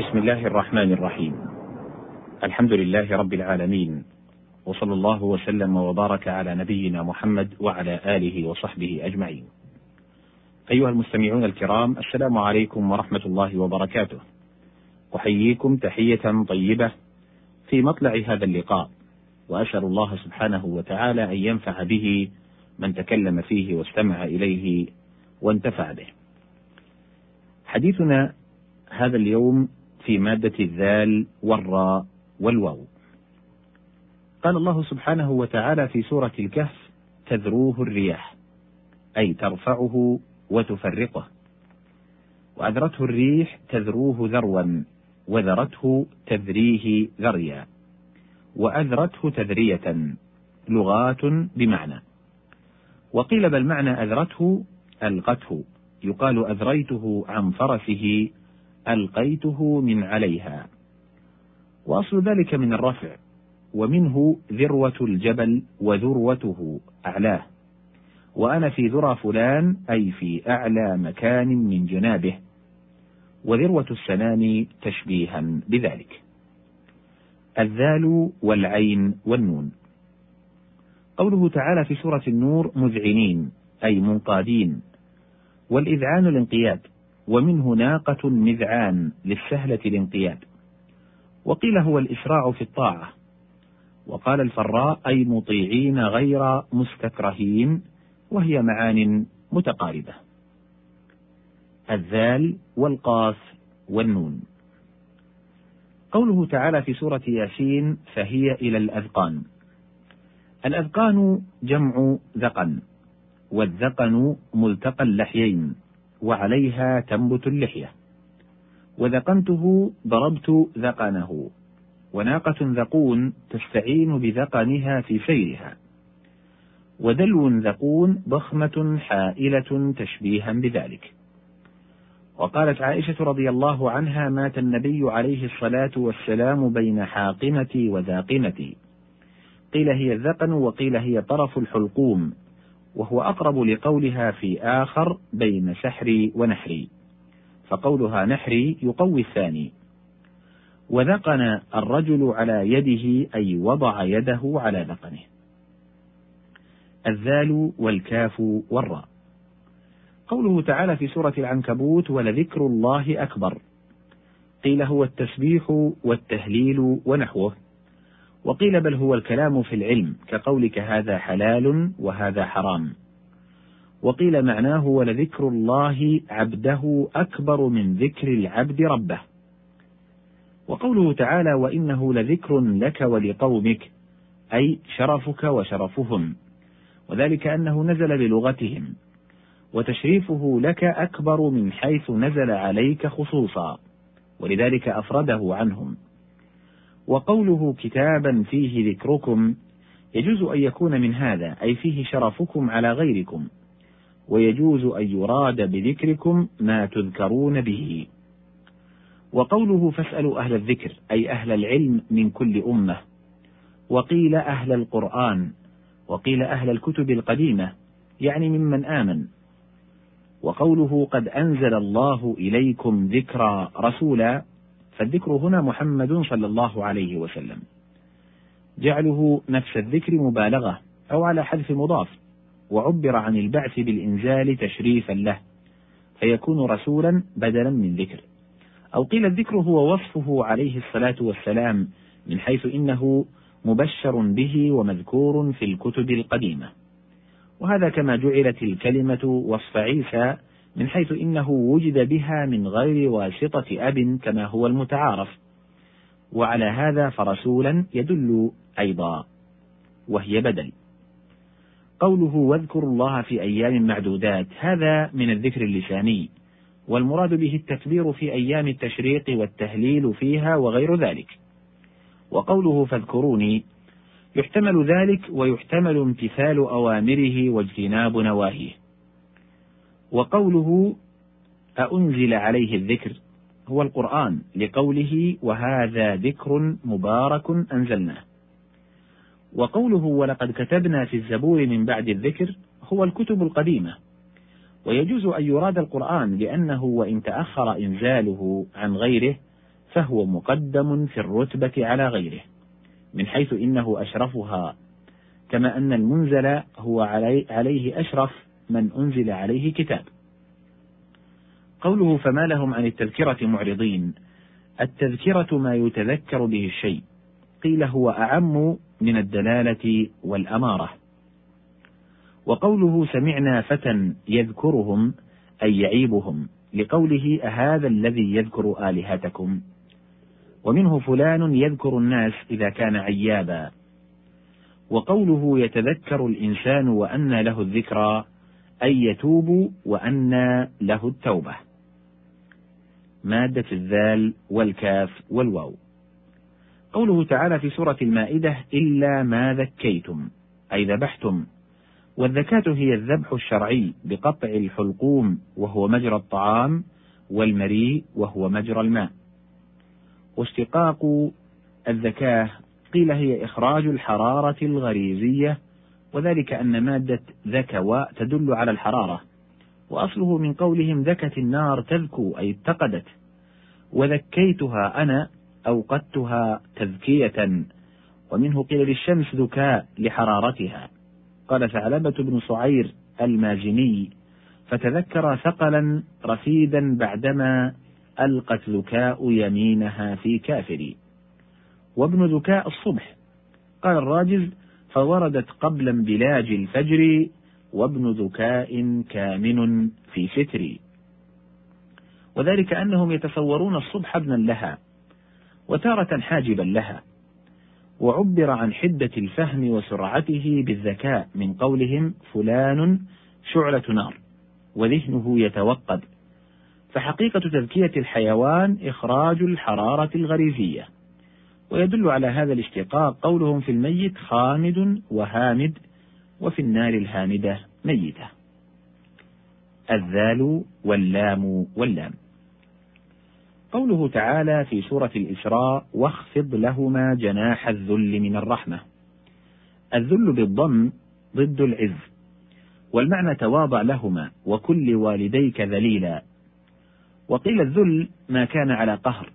بسم الله الرحمن الرحيم. الحمد لله رب العالمين وصلى الله وسلم وبارك على نبينا محمد وعلى آله وصحبه أجمعين. أيها المستمعون الكرام السلام عليكم ورحمة الله وبركاته. أحييكم تحية طيبة في مطلع هذا اللقاء وأسأل الله سبحانه وتعالى أن ينفع به من تكلم فيه واستمع إليه وانتفع به. حديثنا هذا اليوم في مادة الذال والراء والواو. قال الله سبحانه وتعالى في سورة الكهف: تذروه الرياح، أي ترفعه وتفرقه. وأذرته الريح تذروه ذروا، وذرته تذريه ذريا. وأذرته تذرية، لغات بمعنى. وقيل بل معنى أذرته ألقته، يقال أذريته عن فرسه ألقيته من عليها. وأصل ذلك من الرفع ومنه ذروة الجبل وذروته أعلاه. وأنا في ذرى فلان أي في أعلى مكان من جنابه. وذروة السنام تشبيها بذلك. الذال والعين والنون. قوله تعالى في سورة النور مذعنين أي منقادين. والإذعان الانقياد. ومنه ناقة مذعان للسهلة الانقياد. وقيل هو الإسراع في الطاعة. وقال الفراء أي مطيعين غير مستكرهين وهي معان متقاربة. الذال والقاف والنون. قوله تعالى في سورة ياسين فهي إلى الأذقان. الأذقان جمع ذقن والذقن ملتقى اللحيين. وعليها تنبت اللحية. وذقنته ضربت ذقنه. وناقة ذقون تستعين بذقنها في سيرها ودلو ذقون ضخمة حائلة تشبيها بذلك. وقالت عائشة رضي الله عنها مات النبي عليه الصلاة والسلام بين حاقنتي وذاقنتي قيل هي الذقن وقيل هي طرف الحلقوم. وهو أقرب لقولها في آخر بين سحري ونحري. فقولها نحري يقوي الثاني. وذقن الرجل على يده أي وضع يده على ذقنه الذال والكاف والراء. قوله تعالى في سورة العنكبوت ولذكر الله أكبر قيل هو التسبيح والتهليل ونحوه. وقيل بل هو الكلام في العلم كقولك هذا حلال وهذا حرام. وقيل معناه ولذكر الله عبده أكبر من ذكر العبد ربه. وقوله تعالى وإنه لذكر لك ولقومك أي شرفك وشرفهم. وذلك أنه نزل بلغتهم. وتشريفه لك أكبر من حيث نزل عليك خصوصا. ولذلك أفرده عنهم. وقوله كتابا فيه ذكركم يجوز أن يكون من هذا أي فيه شرفكم على غيركم ويجوز أن يراد بذكركم ما تذكرون به. وقوله فاسألوا أهل الذكر أي أهل العلم من كل أمة. وقيل أهل القرآن وقيل أهل الكتب القديمة يعني ممن آمن. وقوله قد أنزل الله إليكم ذكرى رسولا فالذكر هنا محمد صلى الله عليه وسلم. جعله نفس الذكر مبالغة أو على حذف مضاف وعبر عن البعث بالإنزال تشريفا له فيكون رسولا بدلا من ذكر. أو قيل الذكر هو وصفه عليه الصلاة والسلام من حيث إنه مبشر به ومذكور في الكتب القديمة. وهذا كما جعلت الكلمة وصف عيسى من حيث إنه وجد بها من غير واسطة أب كما هو المتعارف. وعلى هذا فرسولا يدل أيضا وهي بدل. قوله واذكروا الله في أيام معدودات هذا من الذكر اللساني والمراد به التكبير في أيام التشريق والتهليل فيها وغير ذلك. وقوله فاذكروني يحتمل ذلك ويحتمل امتثال أوامره واجتناب نواهيه. وقوله أأنزل عليه الذكر هو القرآن لقوله وهذا ذكر مبارك أنزلناه. وقوله ولقد كتبنا في الزبور من بعد الذكر هو الكتب القديمة. ويجوز أن يراد القرآن لأنه وإن تأخر إنزاله عن غيره فهو مقدم في الرتبة على غيره من حيث إنه أشرفها كما أن المنزل هو علي عليه أشرف من أنزل عليه كتاب. قوله فما لهم عن التذكرة معرضين. التذكرة ما يتذكر به الشيء. قيل هو أعم من الدلالة والأمارة. وقوله سمعنا فتى يذكرهم أي يعيبهم. لقوله أهذا الذي يذكر آلهتكم؟ ومنه فلان يذكر الناس إذا كان عيابا. وقوله يتذكر الإنسان وأن له الذكرى أي يتوب وأن له التوبة. مادة الذال والكاف والواو. قوله تعالى في سورة المائدة إلا ما ذكيتم أي ذبحتم. والذكاة هي الذبح الشرعي بقطع الحلقوم وهو مجرى الطعام والمريء وهو مجرى الماء. واشتقاق الذكاة قيل هي إخراج الحرارة الغريزية وذلك أن مادة ذكواء تدل على الحرارة وأصله من قولهم ذكت النار تذكو أي اتقدت وذكيتها أنا أوقدتها تذكية ومنه قيل للشمس ذكاء لحرارتها. قال ثعلبة بن صعير المازني فتذكرا ثقلا رثيدا بعدما ألقت ذكاء يمينها في كافري. وابن ذكاء الصبح قال الراجز فوردت قبل انبلاج الفجر وابن ذكاء كامن في ستري. وذلك أنهم يتصورون الصبح ابنا لها وتارة حاجبا لها وعبر عن حدة الفهم وسرعته بالذكاء من قولهم فلان شعلة نار وذهنه يتوقد. فحقيقة تذكية الحيوان إخراج الحرارة الغريزية. ويدل على هذا الاشتقاق قولهم في الميت خامد وهامد وفي النار الهامدة ميتة. الذال واللام واللام. قوله تعالى في سورة الإسراء واخفض لهما جناح الذل من الرحمة. الذل بالضم ضد العز. والمعنى تواضع لهما وكل والديك ذليلا. وقيل الذل ما كان على قهر.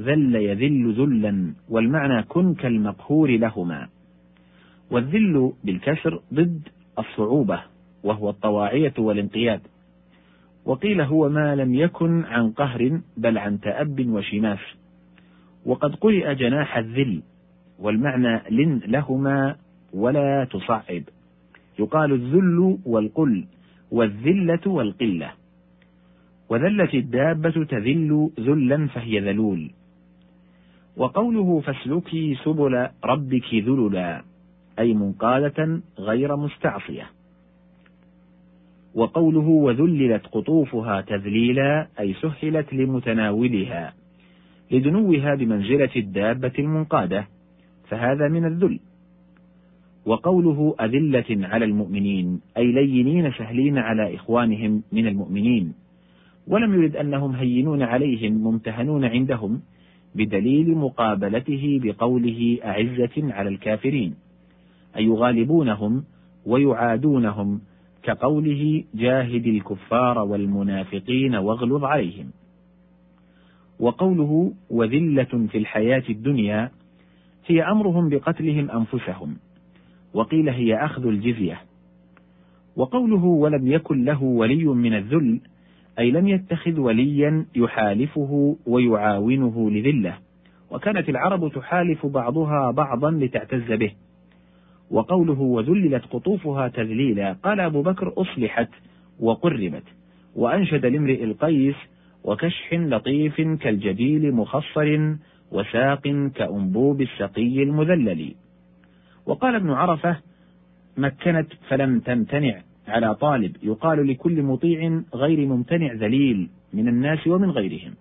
ذل يذل ذلا والمعنى كن كالمقهور لهما. والذل بالكسر ضد الصعوبة وهو الطواعية والانقياد. وقيل هو ما لم يكن عن قهر بل عن تأب وشماس وقد قرئ جناح الذل والمعنى لن لهما ولا تصعب. يقال الذل والقل والذلة والقلة. وذلت الدابة تذل ذلا فهي ذلول. وقوله فاسلكي سبل ربك ذللا أي منقادة غير مستعصية. وقوله وذللت قطوفها تذليلا أي سهلت لمتناولها لدنوها بمنزلة الدابة المنقادة فهذا من الذل. وقوله أذلة على المؤمنين أي لينين سهلين على إخوانهم من المؤمنين ولم يرد أنهم هينون عليهم ممتهنون عندهم بدليل مقابلته بقوله أعزة على الكافرين أي يغالبونهم ويعادونهم كقوله جاهد الكفار والمنافقين واغلظ عليهم. وقوله وذلة في الحياة الدنيا هي أمرهم بقتلهم أنفسهم وقيل هي أخذ الجزية. وقوله ولم يكن له ولي من الذل أي لم يتخذ وليا يحالفه ويعاونه لذلة. وكانت العرب تحالف بعضها بعضا لتعتز به. وقوله وذللت قطوفها تذليلا قال أبو بكر أصلحت وقربت. وأنشد لامرئ القيس وكشح لطيف كالجديل مخصر وساق كأنبوب السقي المذلل. وقال ابن عرفة مكنت فلم تمتنع. على طالب يقال لكل مطيع غير ممتنع ذليل من الناس ومن غيرهم.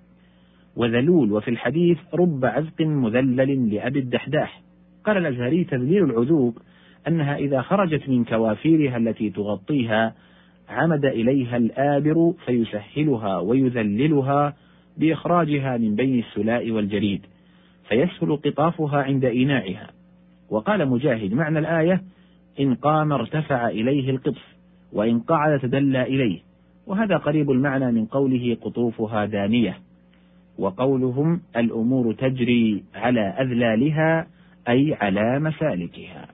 وذلول وفي الحديث رب عزق مذلل لأبي الدحداح. قال الأزهري تذليل العذوق أنها إذا خرجت من كوافيرها التي تغطيها عمد إليها الآبر فيسهلها ويذللها بإخراجها من بين السلاء والجريد فيسهل قطافها عند إيناعها. وقال مجاهد معنى الآية إن قام ارتفع إليه القطف. وإن قعد تدلى إليه وهذا قريب المعنى من قوله قطوفها دانية وقولهم الأمور تجري على أذلالها أي على مسالكها.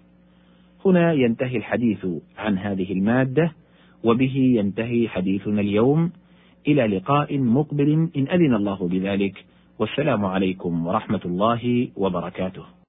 هنا ينتهي الحديث عن هذه المادة وبه ينتهي حديثنا اليوم إلى لقاء مقبل إن أذن الله بذلك والسلام عليكم ورحمة الله وبركاته.